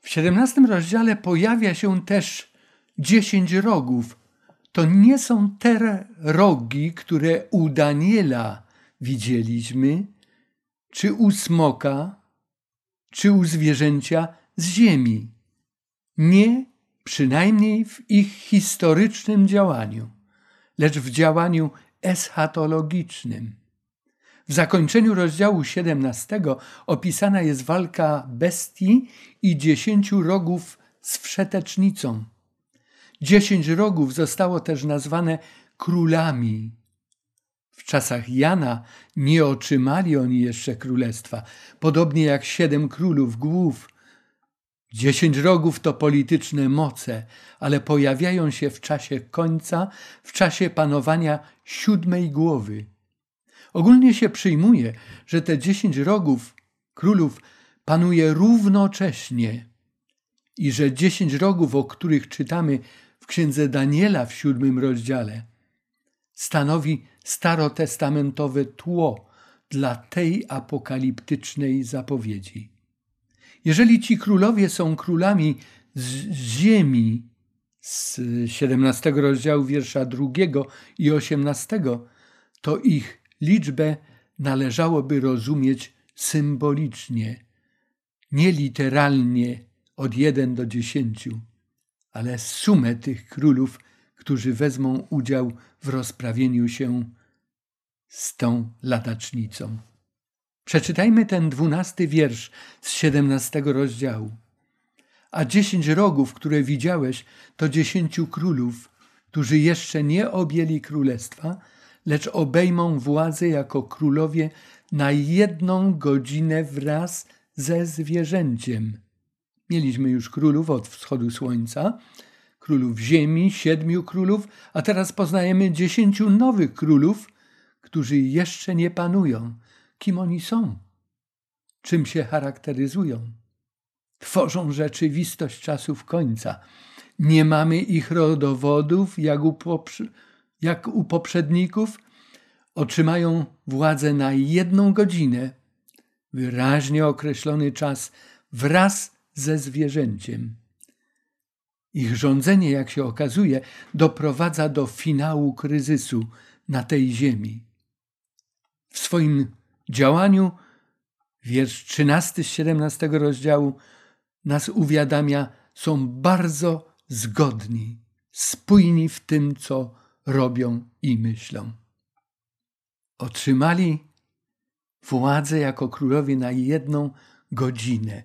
W XVII rozdziale pojawia się też dziesięć rogów, to nie są te rogi, które u Daniela widzieliśmy, czy u smoka, czy u zwierzęcia z ziemi. Nie przynajmniej w ich historycznym działaniu, lecz w działaniu eschatologicznym. W zakończeniu rozdziału 17 opisana jest walka bestii i dziesięciu rogów z wszetecznicą. Dziesięć rogów zostało też nazwane królami. W czasach Jana nie otrzymali oni jeszcze królestwa, podobnie jak siedem królów głów. Dziesięć rogów to polityczne moce, ale pojawiają się w czasie końca, w czasie panowania siódmej głowy. Ogólnie się przyjmuje, że te dziesięć rogów królów panuje równocześnie i że dziesięć rogów, o których czytamy księdze Daniela w siódmym rozdziale stanowi starotestamentowe tło dla tej apokaliptycznej zapowiedzi. Jeżeli ci królowie są królami z ziemi, z 17 rozdziału wiersza drugiego i 18, to ich liczbę należałoby rozumieć symbolicznie, nie literalnie od 1 do 10 ale sumę tych królów, którzy wezmą udział w rozprawieniu się z tą latacznicą. Przeczytajmy ten dwunasty wiersz z siedemnastego rozdziału. A dziesięć rogów, które widziałeś, to dziesięciu królów, którzy jeszcze nie objęli królestwa, lecz obejmą władzę jako królowie na jedną godzinę wraz ze zwierzęciem. Mieliśmy już królów od wschodu słońca, królów ziemi, siedmiu królów, a teraz poznajemy dziesięciu nowych królów, którzy jeszcze nie panują. Kim oni są? Czym się charakteryzują? Tworzą rzeczywistość czasów końca. Nie mamy ich rodowodów jak u, jak u poprzedników. Otrzymają władzę na jedną godzinę, wyraźnie określony czas wraz ze zwierzęciem. Ich rządzenie, jak się okazuje, doprowadza do finału kryzysu na tej ziemi. W swoim działaniu, wiersz 13 z 17 rozdziału, nas uwiadamia, są bardzo zgodni, spójni w tym, co robią i myślą. Otrzymali władzę jako królowie na jedną godzinę.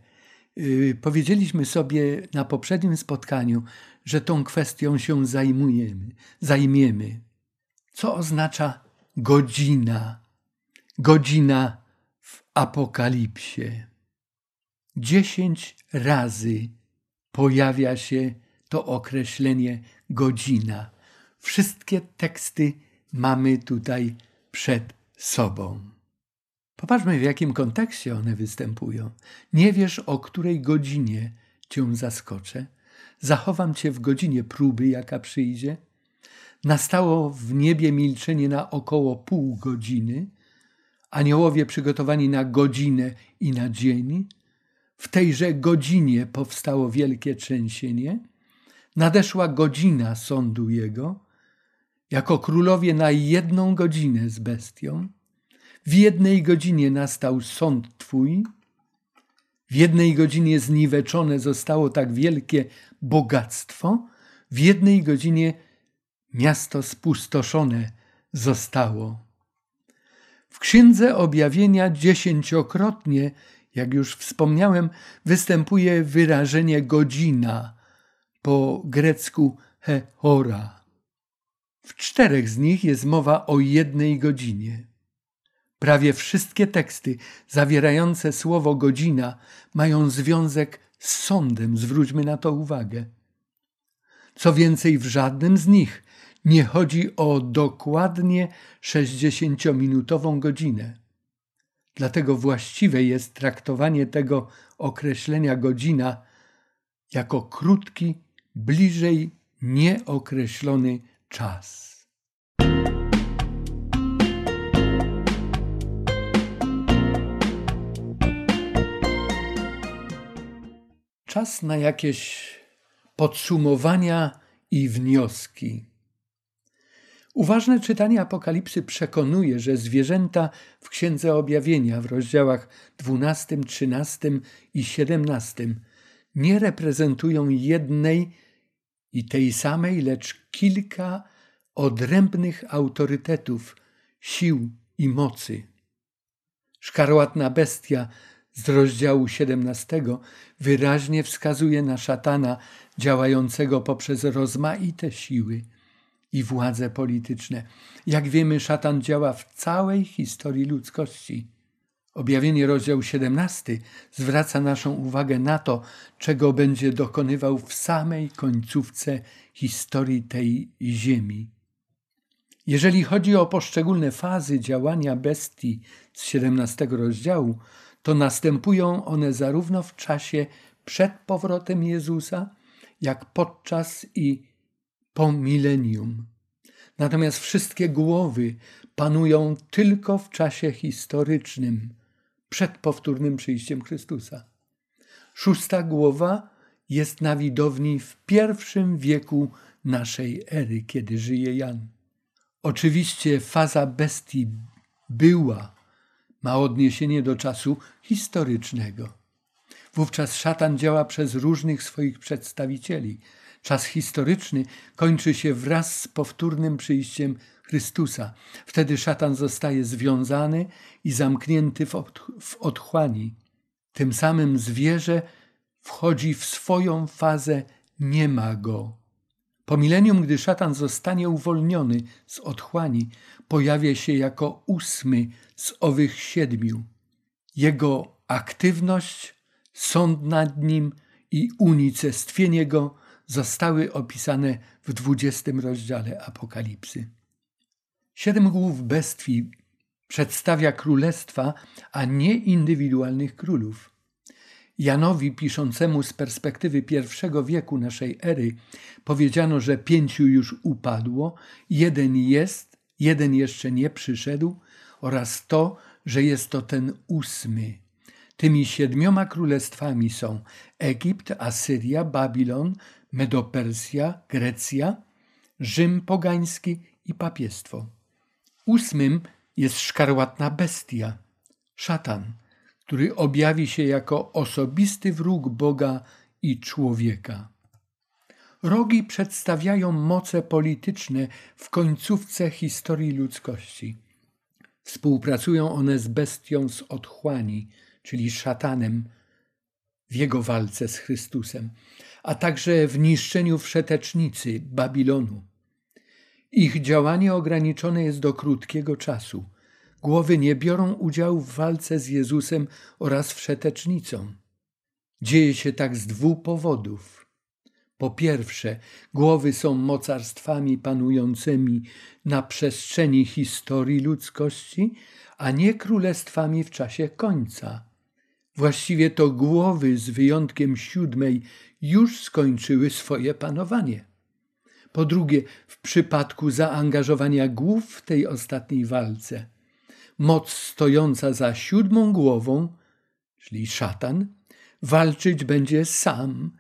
Yy, powiedzieliśmy sobie na poprzednim spotkaniu, że tą kwestią się zajmujemy, zajmiemy. Co oznacza godzina? Godzina w Apokalipsie. Dziesięć razy pojawia się to określenie godzina. Wszystkie teksty mamy tutaj przed sobą. Popatrzmy, w jakim kontekście one występują. Nie wiesz, o której godzinie cię zaskoczę. Zachowam cię w godzinie próby, jaka przyjdzie. Nastało w niebie milczenie na około pół godziny. Aniołowie przygotowani na godzinę i na dzień. W tejże godzinie powstało wielkie trzęsienie. Nadeszła godzina sądu jego, jako królowie na jedną godzinę z bestią. W jednej godzinie nastał sąd Twój, w jednej godzinie zniweczone zostało tak wielkie bogactwo, w jednej godzinie miasto spustoszone zostało. W Księdze Objawienia dziesięciokrotnie, jak już wspomniałem, występuje wyrażenie godzina, po grecku hora. W czterech z nich jest mowa o jednej godzinie. Prawie wszystkie teksty zawierające słowo godzina mają związek z sądem, zwróćmy na to uwagę. Co więcej, w żadnym z nich nie chodzi o dokładnie 60-minutową godzinę. Dlatego właściwe jest traktowanie tego określenia godzina jako krótki, bliżej nieokreślony czas. Czas na jakieś podsumowania i wnioski. Uważne czytanie Apokalipsy przekonuje, że zwierzęta w Księdze Objawienia w rozdziałach 12, 13 i 17 nie reprezentują jednej i tej samej, lecz kilka odrębnych autorytetów, sił i mocy. Szkarłatna bestia z rozdziału 17 wyraźnie wskazuje na szatana działającego poprzez rozmaite siły i władze polityczne. Jak wiemy, szatan działa w całej historii ludzkości. Objawienie rozdział 17 zwraca naszą uwagę na to, czego będzie dokonywał w samej końcówce historii tej ziemi. Jeżeli chodzi o poszczególne fazy działania bestii z 17 rozdziału, to następują one zarówno w czasie przed powrotem Jezusa, jak podczas i po milenium. Natomiast wszystkie głowy panują tylko w czasie historycznym, przed powtórnym przyjściem Chrystusa. Szósta głowa jest na widowni w pierwszym wieku naszej ery, kiedy żyje Jan. Oczywiście faza bestii była, ma odniesienie do czasu historycznego. Wówczas szatan działa przez różnych swoich przedstawicieli. Czas historyczny kończy się wraz z powtórnym przyjściem Chrystusa. Wtedy szatan zostaje związany i zamknięty w, w otchłani. Tym samym zwierzę wchodzi w swoją fazę nie ma go. Po milenium, gdy szatan zostanie uwolniony z otchłani, pojawia się jako ósmy z owych siedmiu. Jego aktywność, sąd nad nim i unicestwienie go zostały opisane w dwudziestym rozdziale Apokalipsy. Siedem głów bestwi przedstawia królestwa, a nie indywidualnych królów. Janowi, piszącemu z perspektywy pierwszego wieku naszej ery, powiedziano, że pięciu już upadło, jeden jest, jeden jeszcze nie przyszedł, oraz to, że jest to ten ósmy. Tymi siedmioma królestwami są Egipt, Asyria, Babilon, Medopersja, Grecja, Rzym pogański i papiestwo. Ósmym jest szkarłatna bestia, szatan, który objawi się jako osobisty wróg Boga i człowieka. Rogi przedstawiają moce polityczne w końcówce historii ludzkości. Współpracują one z bestią z otchłani, czyli szatanem, w jego walce z Chrystusem, a także w niszczeniu wszetecznicy Babilonu. Ich działanie ograniczone jest do krótkiego czasu. Głowy nie biorą udziału w walce z Jezusem oraz wszetecznicą. Dzieje się tak z dwóch powodów. Po pierwsze, głowy są mocarstwami panującymi na przestrzeni historii ludzkości, a nie królestwami w czasie końca. Właściwie to głowy, z wyjątkiem siódmej, już skończyły swoje panowanie. Po drugie, w przypadku zaangażowania głów w tej ostatniej walce, moc stojąca za siódmą głową, czyli szatan, walczyć będzie sam,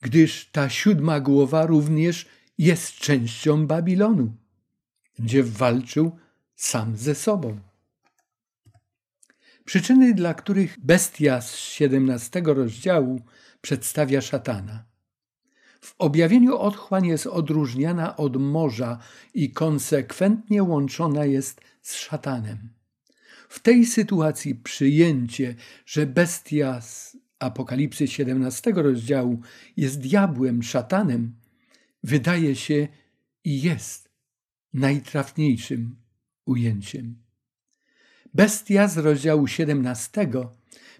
gdyż ta siódma głowa również jest częścią Babilonu. Będzie walczył sam ze sobą. Przyczyny, dla których bestia z 17 rozdziału przedstawia szatana. W objawieniu otchłań jest odróżniana od morza i konsekwentnie łączona jest z szatanem. W tej sytuacji przyjęcie, że bestia z Apokalipsy 17 rozdziału jest diabłem, szatanem, wydaje się i jest najtrafniejszym ujęciem. Bestia z rozdziału 17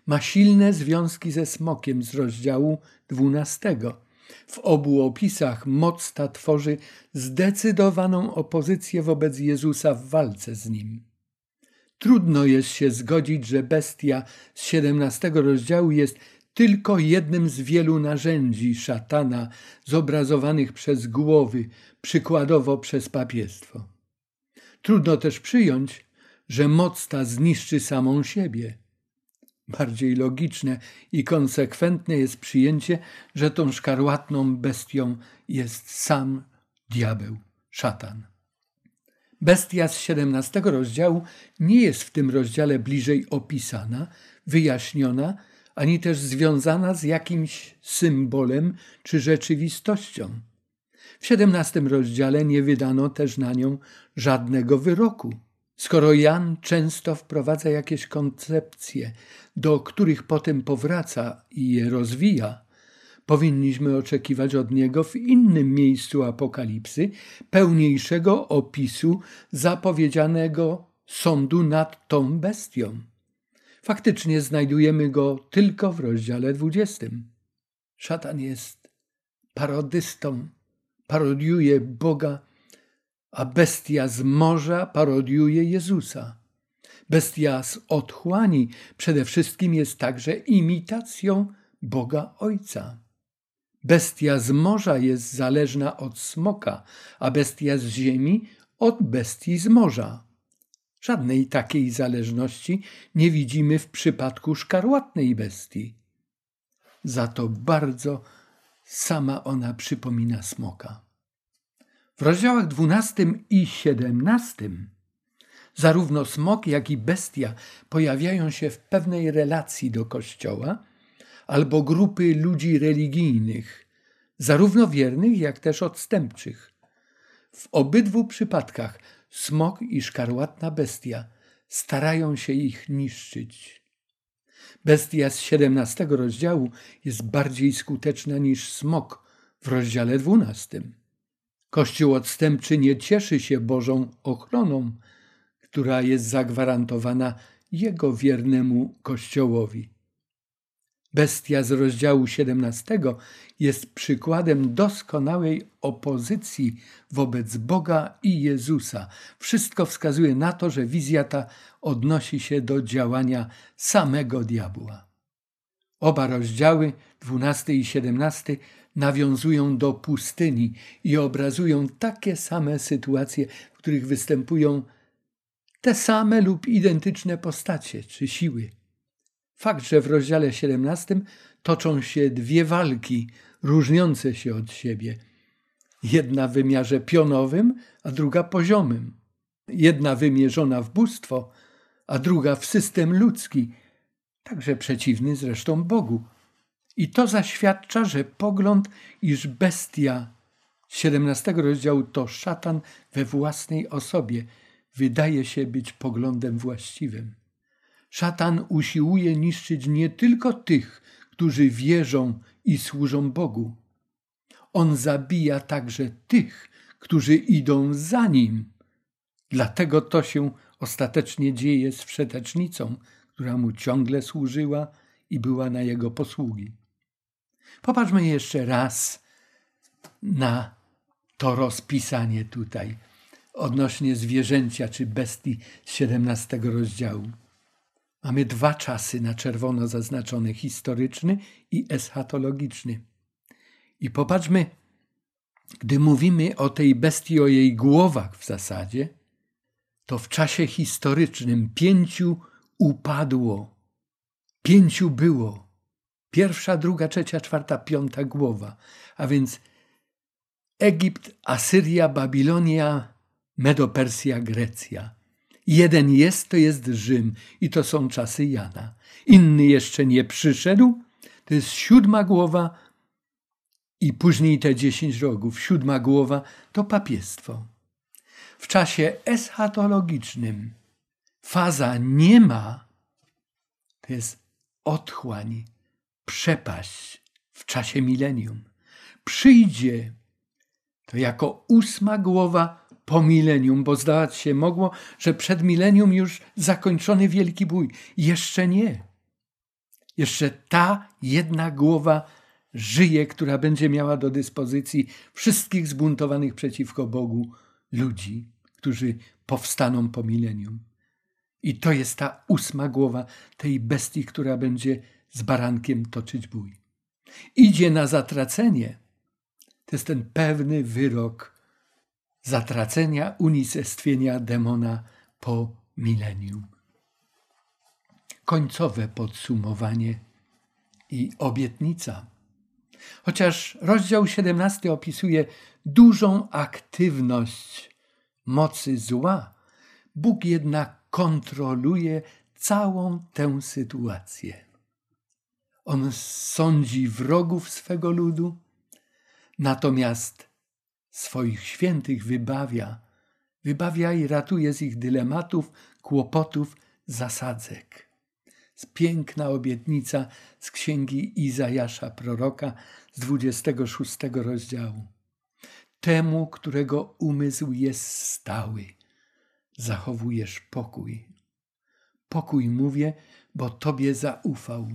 ma silne związki ze smokiem z rozdziału 12. W obu opisach moc ta tworzy zdecydowaną opozycję wobec Jezusa w walce z nim. Trudno jest się zgodzić, że bestia z 17 rozdziału jest tylko jednym z wielu narzędzi szatana zobrazowanych przez głowy, przykładowo przez papiestwo. Trudno też przyjąć, że moc ta zniszczy samą siebie. Bardziej logiczne i konsekwentne jest przyjęcie, że tą szkarłatną bestią jest sam diabeł, szatan. Bestia z 17 rozdziału nie jest w tym rozdziale bliżej opisana, wyjaśniona, ani też związana z jakimś symbolem czy rzeczywistością. W 17 rozdziale nie wydano też na nią żadnego wyroku. Skoro Jan często wprowadza jakieś koncepcje, do których potem powraca i je rozwija, powinniśmy oczekiwać od niego w innym miejscu Apokalipsy pełniejszego opisu zapowiedzianego sądu nad tą bestią. Faktycznie znajdujemy go tylko w rozdziale 20. Szatan jest parodystą, parodiuje Boga a bestia z morza parodiuje Jezusa. Bestia z otchłani przede wszystkim jest także imitacją Boga Ojca. Bestia z morza jest zależna od smoka, a bestia z ziemi od bestii z morza. Żadnej takiej zależności nie widzimy w przypadku szkarłatnej bestii. Za to bardzo sama ona przypomina smoka. W rozdziałach 12 i 17 zarówno smok, jak i bestia pojawiają się w pewnej relacji do Kościoła albo grupy ludzi religijnych, zarówno wiernych, jak też odstępczych. W obydwu przypadkach smok i szkarłatna bestia starają się ich niszczyć. Bestia z 17 rozdziału jest bardziej skuteczna niż smok w rozdziale 12. Kościół odstępczy nie cieszy się Bożą ochroną, która jest zagwarantowana jego wiernemu Kościołowi. Bestia z rozdziału 17 jest przykładem doskonałej opozycji wobec Boga i Jezusa. Wszystko wskazuje na to, że wizja ta odnosi się do działania samego diabła. Oba rozdziały, 12 i 17, nawiązują do pustyni i obrazują takie same sytuacje, w których występują te same lub identyczne postacie czy siły. Fakt, że w rozdziale 17 toczą się dwie walki różniące się od siebie. Jedna w wymiarze pionowym, a druga poziomym. Jedna wymierzona w bóstwo, a druga w system ludzki, także przeciwny zresztą Bogu. I to zaświadcza, że pogląd, iż bestia 17 rozdziału to szatan we własnej osobie, wydaje się być poglądem właściwym. Szatan usiłuje niszczyć nie tylko tych, którzy wierzą i służą Bogu. On zabija także tych, którzy idą za nim. Dlatego to się ostatecznie dzieje z wszetecznicą, która mu ciągle służyła i była na jego posługi. Popatrzmy jeszcze raz na to rozpisanie tutaj odnośnie zwierzęcia czy bestii z 17 rozdziału. Mamy dwa czasy na czerwono zaznaczone: historyczny i eschatologiczny. I popatrzmy, gdy mówimy o tej bestii, o jej głowach w zasadzie, to w czasie historycznym pięciu upadło, pięciu było. Pierwsza, druga, trzecia, czwarta, piąta głowa. A więc Egipt, Asyria, Babilonia, Medopersja, Grecja. Jeden jest, to jest Rzym i to są czasy Jana. Inny jeszcze nie przyszedł, to jest siódma głowa i później te dziesięć rogów. Siódma głowa to papiestwo. W czasie eschatologicznym faza nie ma, to jest otchłań, przepaść w czasie milenium. Przyjdzie to jako ósma głowa po milenium, bo zdawać się mogło, że przed milenium już zakończony wielki bój. Jeszcze nie. Jeszcze ta jedna głowa żyje, która będzie miała do dyspozycji wszystkich zbuntowanych przeciwko Bogu ludzi, którzy powstaną po milenium. I to jest ta ósma głowa tej bestii, która będzie z barankiem toczyć bój. Idzie na zatracenie. To jest ten pewny wyrok zatracenia, unicestwienia demona po milenium. Końcowe podsumowanie i obietnica. Chociaż rozdział 17 opisuje dużą aktywność mocy zła, Bóg jednak kontroluje całą tę sytuację. On sądzi wrogów swego ludu, natomiast swoich świętych wybawia, wybawia i ratuje z ich dylematów, kłopotów, zasadzek. Piękna obietnica z księgi Izajasza proroka z 26 rozdziału. Temu, którego umysł jest stały, zachowujesz pokój. Pokój mówię, bo Tobie zaufał.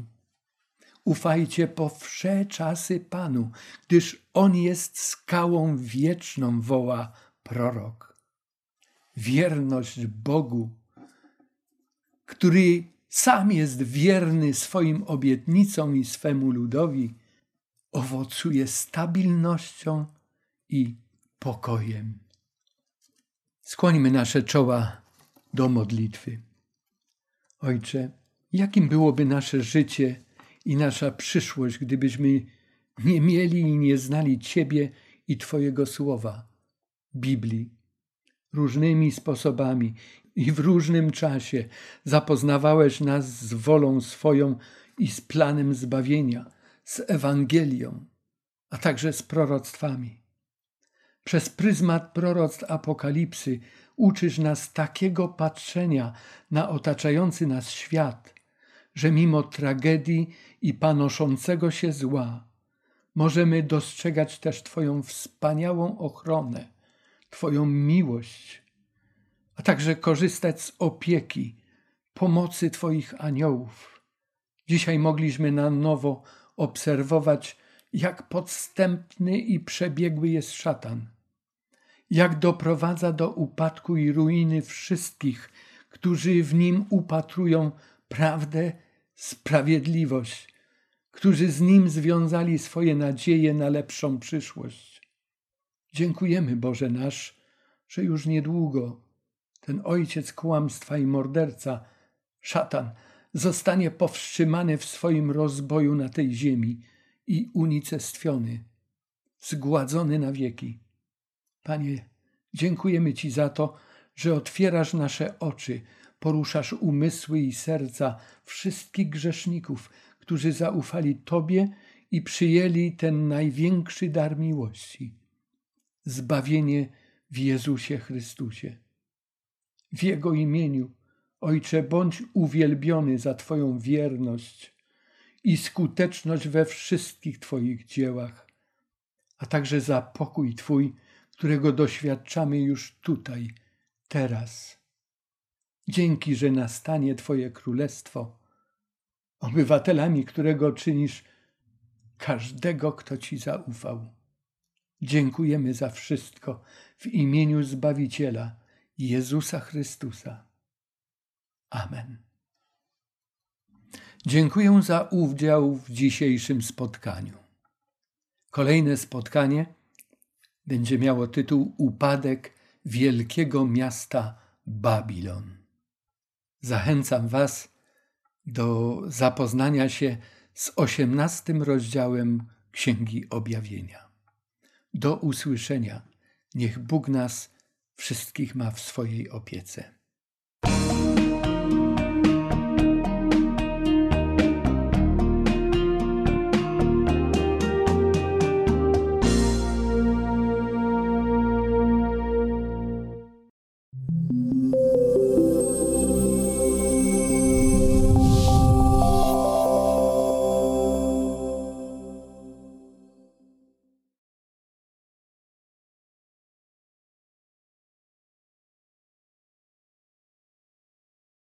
Ufajcie po wsze czasy Panu, gdyż On jest skałą wieczną, woła prorok. Wierność Bogu, który sam jest wierny swoim obietnicom i swemu ludowi, owocuje stabilnością i pokojem. Skłońmy nasze czoła do modlitwy. Ojcze, jakim byłoby nasze życie, i nasza przyszłość, gdybyśmy nie mieli i nie znali Ciebie i Twojego słowa, Biblii. Różnymi sposobami i w różnym czasie zapoznawałeś nas z wolą swoją i z planem zbawienia, z Ewangelią, a także z proroctwami. Przez pryzmat proroctw Apokalipsy uczysz nas takiego patrzenia na otaczający nas świat – że mimo tragedii i panoszącego się zła, możemy dostrzegać też Twoją wspaniałą ochronę, Twoją miłość, a także korzystać z opieki, pomocy Twoich aniołów. Dzisiaj mogliśmy na nowo obserwować, jak podstępny i przebiegły jest szatan, jak doprowadza do upadku i ruiny wszystkich, którzy w nim upatrują prawdę, sprawiedliwość, którzy z nim związali swoje nadzieje na lepszą przyszłość. Dziękujemy, Boże nasz, że już niedługo ten ojciec kłamstwa i morderca, szatan, zostanie powstrzymany w swoim rozboju na tej ziemi i unicestwiony, zgładzony na wieki. Panie, dziękujemy Ci za to, że otwierasz nasze oczy, poruszasz umysły i serca wszystkich grzeszników, którzy zaufali Tobie i przyjęli ten największy dar miłości zbawienie w Jezusie Chrystusie. W Jego imieniu, Ojcze, bądź uwielbiony za Twoją wierność i skuteczność we wszystkich Twoich dziełach, a także za pokój Twój, którego doświadczamy już tutaj, teraz. Dzięki, że nastanie Twoje królestwo, obywatelami którego czynisz każdego, kto Ci zaufał. Dziękujemy za wszystko w imieniu Zbawiciela Jezusa Chrystusa. Amen. Dziękuję za udział w dzisiejszym spotkaniu. Kolejne spotkanie będzie miało tytuł Upadek wielkiego miasta Babilon. Zachęcam Was do zapoznania się z osiemnastym rozdziałem Księgi Objawienia. Do usłyszenia. Niech Bóg nas wszystkich ma w swojej opiece.